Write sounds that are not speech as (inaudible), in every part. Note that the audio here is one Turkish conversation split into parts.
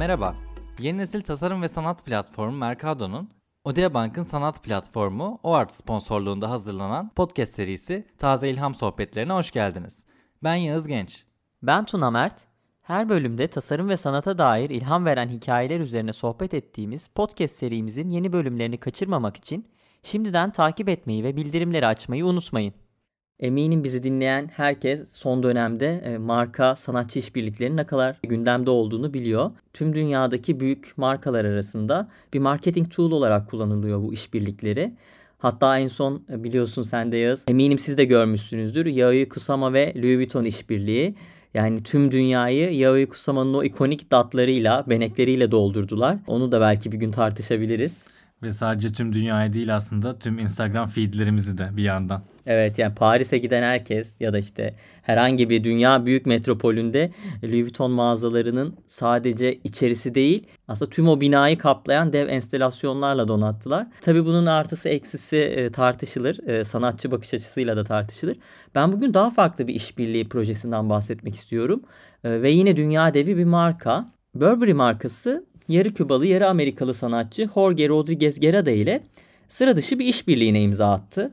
Merhaba, yeni nesil tasarım ve sanat platformu Mercado'nun Odea Bank'ın sanat platformu OART sponsorluğunda hazırlanan podcast serisi Taze İlham Sohbetlerine hoş geldiniz. Ben Yağız Genç. Ben Tuna Mert. Her bölümde tasarım ve sanata dair ilham veren hikayeler üzerine sohbet ettiğimiz podcast serimizin yeni bölümlerini kaçırmamak için şimdiden takip etmeyi ve bildirimleri açmayı unutmayın. Eminim bizi dinleyen herkes son dönemde e, marka sanatçı işbirliklerinin ne kadar gündemde olduğunu biliyor. Tüm dünyadaki büyük markalar arasında bir marketing tool olarak kullanılıyor bu işbirlikleri. Hatta en son e, biliyorsun sen de Yağız. Eminim siz de görmüşsünüzdür. Yayoi Kusama ve Louis Vuitton işbirliği. Yani tüm dünyayı Yayoi Kusama'nın o ikonik datlarıyla, benekleriyle doldurdular. Onu da belki bir gün tartışabiliriz. Ve sadece tüm dünyayı değil aslında tüm Instagram feedlerimizi de bir yandan. Evet yani Paris'e giden herkes ya da işte herhangi bir dünya büyük metropolünde Louis Vuitton mağazalarının sadece içerisi değil aslında tüm o binayı kaplayan dev enstelasyonlarla donattılar. Tabii bunun artısı eksisi e, tartışılır. E, sanatçı bakış açısıyla da tartışılır. Ben bugün daha farklı bir işbirliği projesinden bahsetmek istiyorum. E, ve yine dünya devi bir marka. Burberry markası yarı Kübalı yarı Amerikalı sanatçı Jorge Rodriguez Guerrada ile sıra dışı bir işbirliğine imza attı.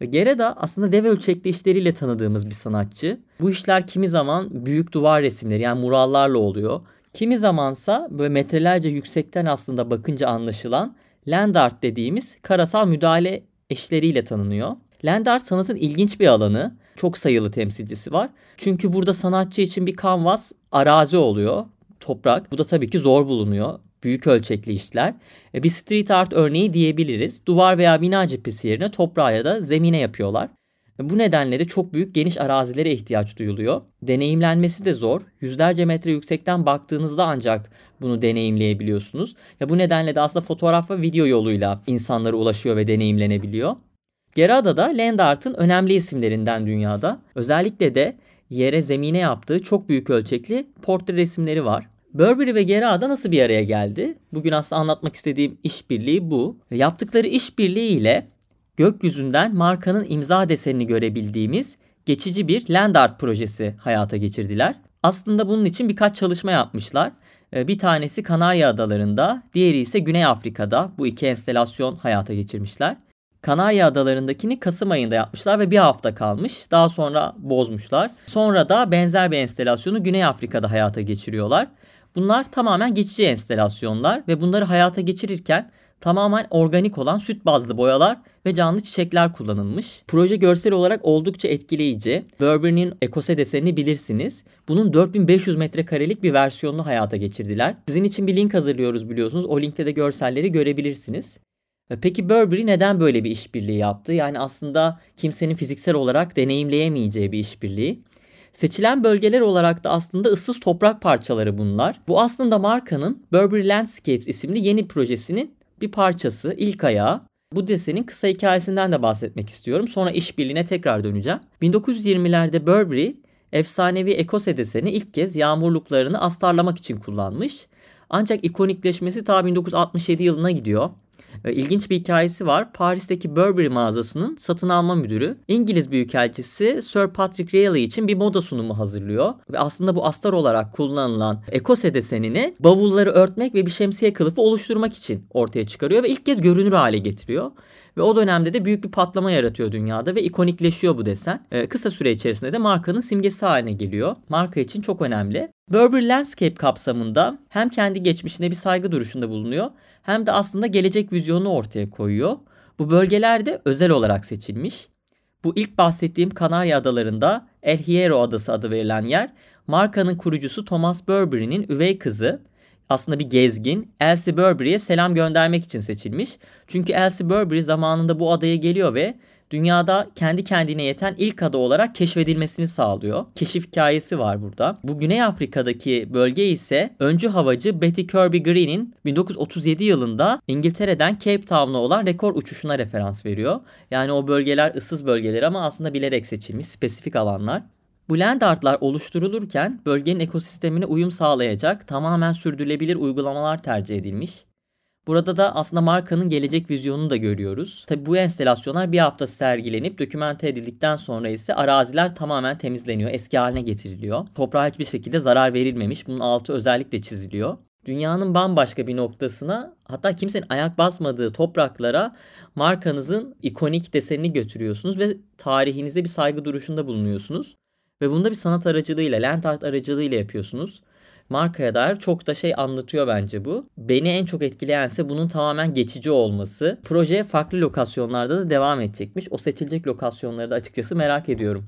Guerrada aslında dev ölçekli işleriyle tanıdığımız bir sanatçı. Bu işler kimi zaman büyük duvar resimleri yani murallarla oluyor. Kimi zamansa böyle metrelerce yüksekten aslında bakınca anlaşılan land art dediğimiz karasal müdahale eşleriyle tanınıyor. Land art sanatın ilginç bir alanı. Çok sayılı temsilcisi var. Çünkü burada sanatçı için bir kanvas arazi oluyor toprak. Bu da tabii ki zor bulunuyor. Büyük ölçekli işler. E, bir street art örneği diyebiliriz. Duvar veya bina cephesi yerine toprağa ya da zemine yapıyorlar. E, bu nedenle de çok büyük geniş arazilere ihtiyaç duyuluyor. Deneyimlenmesi de zor. Yüzlerce metre yüksekten baktığınızda ancak bunu deneyimleyebiliyorsunuz. Ya bu nedenle de aslında fotoğraf ve video yoluyla insanlara ulaşıyor ve deneyimlenebiliyor. Gerada da land art'ın önemli isimlerinden dünyada. Özellikle de yere zemine yaptığı çok büyük ölçekli portre resimleri var. Burberry ve Gerada nasıl bir araya geldi? Bugün aslında anlatmak istediğim işbirliği bu. Yaptıkları işbirliği ile gökyüzünden markanın imza desenini görebildiğimiz geçici bir land art projesi hayata geçirdiler. Aslında bunun için birkaç çalışma yapmışlar. Ee, bir tanesi Kanarya Adaları'nda, diğeri ise Güney Afrika'da bu iki enstelasyon hayata geçirmişler. Kanarya Adaları'ndakini Kasım ayında yapmışlar ve bir hafta kalmış. Daha sonra bozmuşlar. Sonra da benzer bir enstelasyonu Güney Afrika'da hayata geçiriyorlar. Bunlar tamamen geçici enstelasyonlar ve bunları hayata geçirirken tamamen organik olan süt bazlı boyalar ve canlı çiçekler kullanılmış. Proje görsel olarak oldukça etkileyici. Burberry'nin ekose desenini bilirsiniz. Bunun 4500 metrekarelik bir versiyonunu hayata geçirdiler. Sizin için bir link hazırlıyoruz biliyorsunuz. O linkte de görselleri görebilirsiniz. E, peki Burberry neden böyle bir işbirliği yaptı? Yani aslında kimsenin fiziksel olarak deneyimleyemeyeceği bir işbirliği. Seçilen bölgeler olarak da aslında ıssız toprak parçaları bunlar. Bu aslında markanın Burberry Landscapes isimli yeni projesinin bir parçası, ilk ayağı. Bu desenin kısa hikayesinden de bahsetmek istiyorum. Sonra işbirliğine tekrar döneceğim. 1920'lerde Burberry efsanevi Ekose deseni ilk kez yağmurluklarını astarlamak için kullanmış. Ancak ikonikleşmesi ta 1967 yılına gidiyor. E, ilginç bir hikayesi var. Paris'teki Burberry mağazasının satın alma müdürü İngiliz Büyükelçisi Sir Patrick Raleigh için bir moda sunumu hazırlıyor. Ve aslında bu astar olarak kullanılan ekose desenini bavulları örtmek ve bir şemsiye kılıfı oluşturmak için ortaya çıkarıyor ve ilk kez görünür hale getiriyor. Ve o dönemde de büyük bir patlama yaratıyor dünyada ve ikonikleşiyor bu desen. Ee, kısa süre içerisinde de markanın simgesi haline geliyor. Marka için çok önemli. Burberry Landscape kapsamında hem kendi geçmişine bir saygı duruşunda bulunuyor hem de aslında gelecek vizyonunu ortaya koyuyor. Bu bölgeler de özel olarak seçilmiş. Bu ilk bahsettiğim Kanarya Adaları'nda El Hierro Adası adı verilen yer markanın kurucusu Thomas Burberry'nin üvey kızı aslında bir gezgin Elsie Burberry'e selam göndermek için seçilmiş. Çünkü Elsie Burberry zamanında bu adaya geliyor ve dünyada kendi kendine yeten ilk ada olarak keşfedilmesini sağlıyor. Keşif hikayesi var burada. Bu Güney Afrika'daki bölge ise öncü havacı Betty Kirby Green'in 1937 yılında İngiltere'den Cape Town'a olan rekor uçuşuna referans veriyor. Yani o bölgeler ıssız bölgeler ama aslında bilerek seçilmiş spesifik alanlar. Bu land artlar oluşturulurken bölgenin ekosistemine uyum sağlayacak tamamen sürdürülebilir uygulamalar tercih edilmiş. Burada da aslında markanın gelecek vizyonunu da görüyoruz. Tabi bu enstelasyonlar bir hafta sergilenip dokümente edildikten sonra ise araziler tamamen temizleniyor, eski haline getiriliyor. Toprağa hiçbir şekilde zarar verilmemiş. Bunun altı özellikle çiziliyor. dünyanın bambaşka bir noktasına hatta kimsenin ayak basmadığı topraklara markanızın ikonik desenini götürüyorsunuz ve tarihinize bir saygı duruşunda bulunuyorsunuz. Ve bunu da bir sanat aracılığıyla, land art aracılığıyla yapıyorsunuz. Markaya dair çok da şey anlatıyor bence bu. Beni en çok etkileyense bunun tamamen geçici olması. Proje farklı lokasyonlarda da devam edecekmiş. O seçilecek lokasyonları da açıkçası merak ediyorum.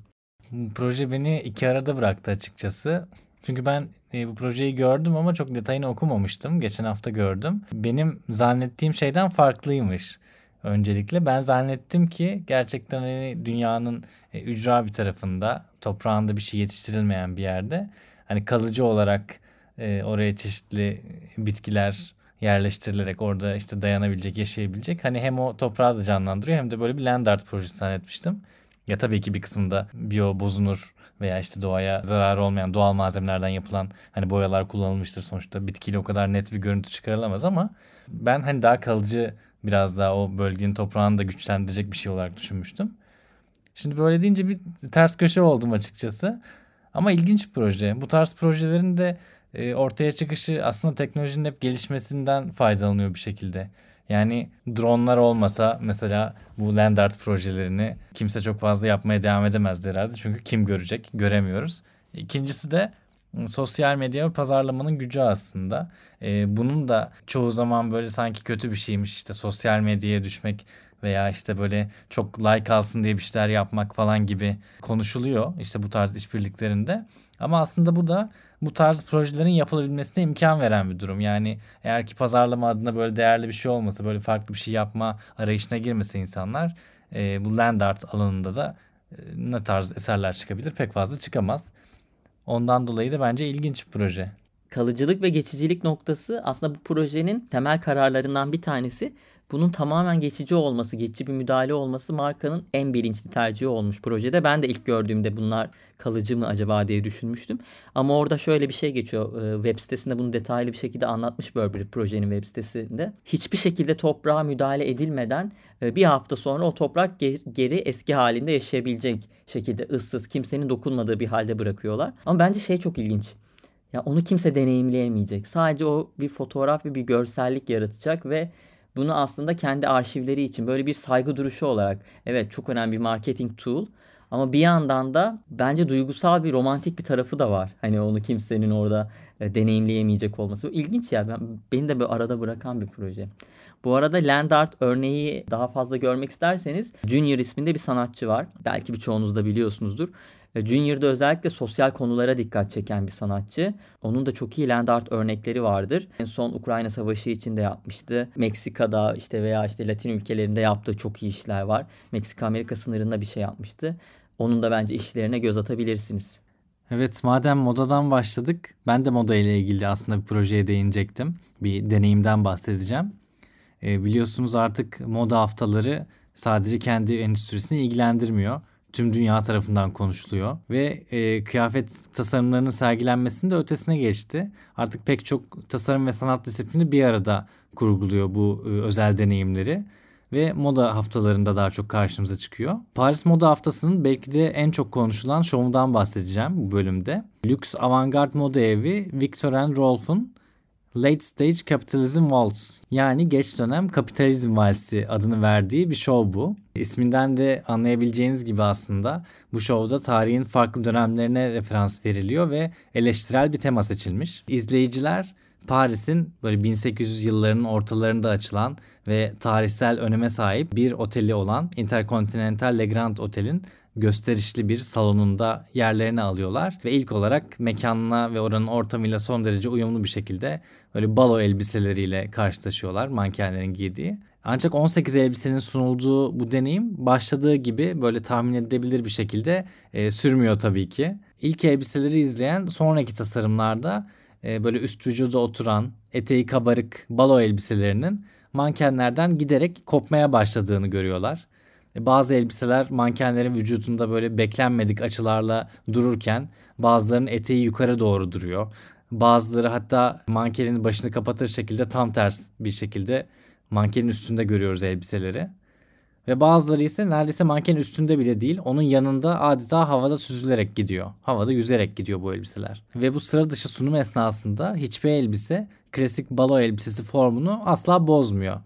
Proje beni iki arada bıraktı açıkçası. Çünkü ben e, bu projeyi gördüm ama çok detayını okumamıştım. Geçen hafta gördüm. Benim zannettiğim şeyden farklıymış. Öncelikle ben zannettim ki gerçekten hani dünyanın e, ücra bir tarafında, toprağında bir şey yetiştirilmeyen bir yerde hani kalıcı olarak e, oraya çeşitli bitkiler yerleştirilerek orada işte dayanabilecek, yaşayabilecek. Hani hem o toprağı da canlandırıyor hem de böyle bir land art projesi zannetmiştim. Ya tabii ki bir kısmında biyo bozunur veya işte doğaya zararı olmayan doğal malzemelerden yapılan hani boyalar kullanılmıştır sonuçta. Bitkiyle o kadar net bir görüntü çıkarılamaz ama ben hani daha kalıcı biraz daha o bölgenin toprağını da güçlendirecek bir şey olarak düşünmüştüm. Şimdi böyle deyince bir ters köşe oldum açıkçası. Ama ilginç bir proje. Bu tarz projelerin de e, ortaya çıkışı aslında teknolojinin hep gelişmesinden faydalanıyor bir şekilde. Yani dronlar olmasa mesela bu land art projelerini kimse çok fazla yapmaya devam edemezdi herhalde. Çünkü kim görecek? Göremiyoruz. İkincisi de ıı, sosyal medya ve pazarlamanın gücü aslında. Ee, bunun da çoğu zaman böyle sanki kötü bir şeymiş işte sosyal medyaya düşmek veya işte böyle çok like alsın diye bir şeyler yapmak falan gibi konuşuluyor işte bu tarz işbirliklerinde. Ama aslında bu da bu tarz projelerin yapılabilmesine imkan veren bir durum. Yani eğer ki pazarlama adına böyle değerli bir şey olmasa, böyle farklı bir şey yapma arayışına girmese insanlar e, bu land art alanında da e, ne tarz eserler çıkabilir? Pek fazla çıkamaz. Ondan dolayı da bence ilginç bir proje. Kalıcılık ve geçicilik noktası aslında bu projenin temel kararlarından bir tanesi bunun tamamen geçici olması, geçici bir müdahale olması markanın en bilinçli tercihi olmuş projede. Ben de ilk gördüğümde bunlar kalıcı mı acaba diye düşünmüştüm. Ama orada şöyle bir şey geçiyor. Ee, web sitesinde bunu detaylı bir şekilde anlatmış Burberry projenin web sitesinde. Hiçbir şekilde toprağa müdahale edilmeden e, bir hafta sonra o toprak geri eski halinde yaşayabilecek şekilde ıssız, kimsenin dokunmadığı bir halde bırakıyorlar. Ama bence şey çok ilginç. Ya onu kimse deneyimleyemeyecek. Sadece o bir fotoğraf ve bir görsellik yaratacak ve bunu aslında kendi arşivleri için böyle bir saygı duruşu olarak evet çok önemli bir marketing tool ama bir yandan da bence duygusal bir romantik bir tarafı da var. Hani onu kimsenin orada e, deneyimleyemeyecek olması. Bu ilginç ya. Ben, beni de böyle arada bırakan bir proje. Bu arada land art örneği daha fazla görmek isterseniz Junior isminde bir sanatçı var. Belki birçoğunuz da biliyorsunuzdur. Junior'da özellikle sosyal konulara dikkat çeken bir sanatçı. Onun da çok iyi land art örnekleri vardır. En son Ukrayna Savaşı için de yapmıştı. Meksika'da işte veya işte Latin ülkelerinde yaptığı çok iyi işler var. Meksika Amerika sınırında bir şey yapmıştı. Onun da bence işlerine göz atabilirsiniz. Evet madem modadan başladık ben de moda ile ilgili aslında bir projeye değinecektim. Bir deneyimden bahsedeceğim. E, biliyorsunuz artık moda haftaları sadece kendi endüstrisini ilgilendirmiyor tüm dünya tarafından konuşuluyor ve e, kıyafet tasarımlarının sergilenmesinin de ötesine geçti. Artık pek çok tasarım ve sanat disiplini bir arada kurguluyor bu e, özel deneyimleri ve moda haftalarında daha çok karşımıza çıkıyor. Paris Moda Haftası'nın belki de en çok konuşulan şovundan bahsedeceğim bu bölümde. Lüks avantgard moda evi Victor Rolf'un Late Stage Capitalism Waltz yani geç dönem kapitalizm valsi adını verdiği bir şov bu. İsminden de anlayabileceğiniz gibi aslında bu şovda tarihin farklı dönemlerine referans veriliyor ve eleştirel bir tema seçilmiş. İzleyiciler Paris'in böyle 1800 yıllarının ortalarında açılan ve tarihsel öneme sahip bir oteli olan Intercontinental Le Grand Otel'in gösterişli bir salonunda yerlerini alıyorlar ve ilk olarak mekanına ve oranın ortamıyla son derece uyumlu bir şekilde böyle balo elbiseleriyle karşılaşıyorlar mankenlerin giydiği. Ancak 18 elbisenin sunulduğu bu deneyim başladığı gibi böyle tahmin edilebilir bir şekilde e, sürmüyor tabii ki. İlk elbiseleri izleyen sonraki tasarımlarda e, böyle üst vücuda oturan eteği kabarık balo elbiselerinin mankenlerden giderek kopmaya başladığını görüyorlar. E, bazı elbiseler mankenlerin vücudunda böyle beklenmedik açılarla dururken bazılarının eteği yukarı doğru duruyor. Bazıları hatta mankenin başını kapatır şekilde tam ters bir şekilde mankenin üstünde görüyoruz elbiseleri. Ve bazıları ise neredeyse mankenin üstünde bile değil. Onun yanında adeta havada süzülerek gidiyor. Havada yüzerek gidiyor bu elbiseler. Ve bu sıra dışı sunum esnasında hiçbir elbise klasik balo elbisesi formunu asla bozmuyor.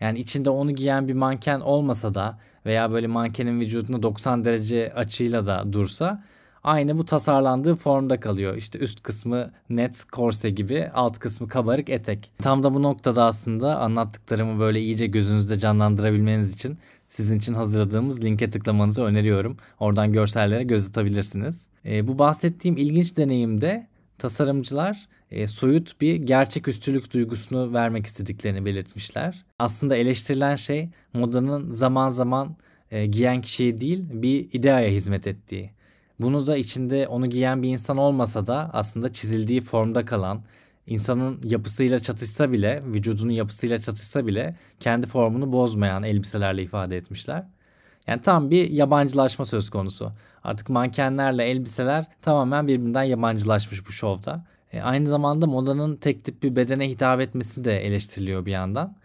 Yani içinde onu giyen bir manken olmasa da veya böyle mankenin vücudunda 90 derece açıyla da dursa aynı bu tasarlandığı formda kalıyor. İşte üst kısmı net korse gibi, alt kısmı kabarık etek. Tam da bu noktada aslında anlattıklarımı böyle iyice gözünüzde canlandırabilmeniz için sizin için hazırladığımız linke tıklamanızı öneriyorum. Oradan görsellere göz atabilirsiniz. E, bu bahsettiğim ilginç deneyimde tasarımcılar e, soyut bir gerçeküstülük duygusunu vermek istediklerini belirtmişler. Aslında eleştirilen şey modanın zaman zaman e, giyen kişiye değil bir ideaya hizmet ettiği. Bunu da içinde onu giyen bir insan olmasa da aslında çizildiği formda kalan, insanın yapısıyla çatışsa bile, vücudunun yapısıyla çatışsa bile kendi formunu bozmayan elbiselerle ifade etmişler. Yani tam bir yabancılaşma söz konusu. Artık mankenlerle elbiseler tamamen birbirinden yabancılaşmış bu şovda. E, aynı zamanda modanın tek tip bir bedene hitap etmesi de eleştiriliyor bir yandan.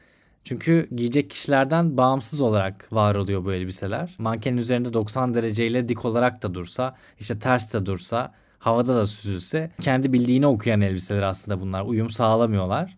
Çünkü giyecek kişilerden bağımsız olarak var oluyor bu elbiseler. Mankenin üzerinde 90 dereceyle dik olarak da dursa, işte ters de dursa, havada da süzülse kendi bildiğini okuyan elbiseler aslında bunlar. Uyum sağlamıyorlar.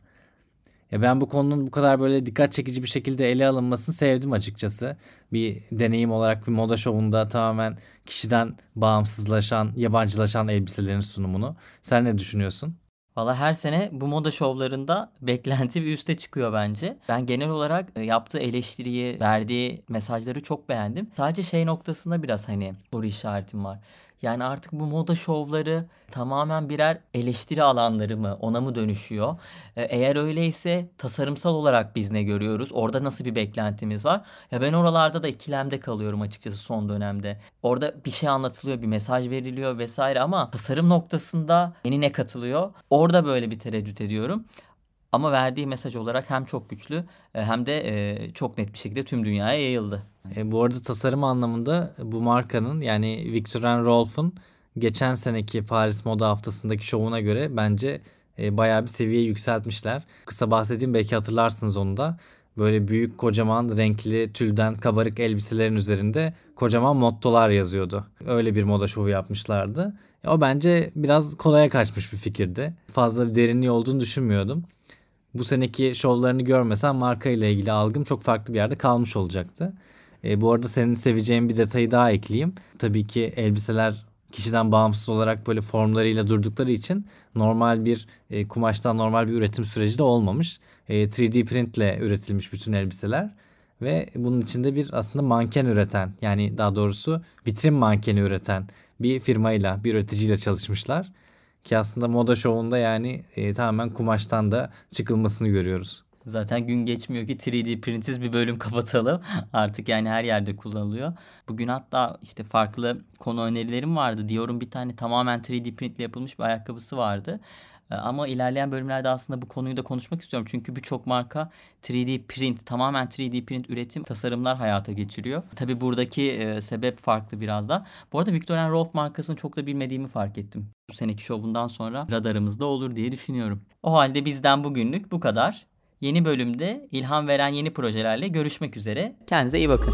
Ya ben bu konunun bu kadar böyle dikkat çekici bir şekilde ele alınmasını sevdim açıkçası. Bir deneyim olarak bir moda şovunda tamamen kişiden bağımsızlaşan, yabancılaşan elbiselerin sunumunu. Sen ne düşünüyorsun? Valla her sene bu moda şovlarında (laughs) beklenti bir üste çıkıyor bence. Ben genel olarak e, yaptığı eleştiriyi, verdiği mesajları çok beğendim. Sadece şey noktasında biraz hani soru işaretim var. Yani artık bu moda şovları tamamen birer eleştiri alanları mı ona mı dönüşüyor? Ee, eğer öyleyse tasarımsal olarak biz ne görüyoruz? Orada nasıl bir beklentimiz var? Ya ben oralarda da ikilemde kalıyorum açıkçası son dönemde. Orada bir şey anlatılıyor, bir mesaj veriliyor vesaire ama tasarım noktasında yeni ne katılıyor? Orada böyle bir tereddüt ediyorum. Ama verdiği mesaj olarak hem çok güçlü e, hem de e, çok net bir şekilde tüm dünyaya yayıldı. E, bu arada tasarım anlamında bu markanın yani Victor Rolf'un geçen seneki Paris Moda Haftası'ndaki şovuna göre bence e, bayağı bir seviye yükseltmişler. Kısa bahsedeyim belki hatırlarsınız onu da. Böyle büyük kocaman renkli tülden kabarık elbiselerin üzerinde kocaman mottolar yazıyordu. Öyle bir moda şovu yapmışlardı. E, o bence biraz kolaya kaçmış bir fikirdi. Fazla bir derinliği olduğunu düşünmüyordum bu seneki şovlarını görmesem marka ile ilgili algım çok farklı bir yerde kalmış olacaktı. E, bu arada senin seveceğin bir detayı daha ekleyeyim. Tabii ki elbiseler kişiden bağımsız olarak böyle formlarıyla durdukları için normal bir e, kumaştan normal bir üretim süreci de olmamış. E, 3D printle üretilmiş bütün elbiseler ve bunun içinde bir aslında manken üreten yani daha doğrusu vitrin mankeni üreten bir firmayla bir üreticiyle çalışmışlar. Ki aslında moda şovunda yani e, tamamen kumaştan da çıkılmasını görüyoruz. Zaten gün geçmiyor ki 3D printsiz bir bölüm (laughs) kapatalım. Artık yani her yerde kullanılıyor. Bugün hatta işte farklı konu önerilerim vardı. Diyorum bir tane tamamen 3D printle yapılmış bir ayakkabısı vardı. Ee, ama ilerleyen bölümlerde aslında bu konuyu da konuşmak istiyorum. Çünkü birçok marka 3D print, tamamen 3D print üretim tasarımlar hayata geçiriyor. Tabi buradaki e, sebep farklı biraz da. Bu arada Victor Rolf markasını çok da bilmediğimi fark ettim. Bu seneki şovundan sonra radarımızda olur diye düşünüyorum. O halde bizden bugünlük bu kadar. Yeni bölümde ilham veren yeni projelerle görüşmek üzere. Kendinize iyi bakın.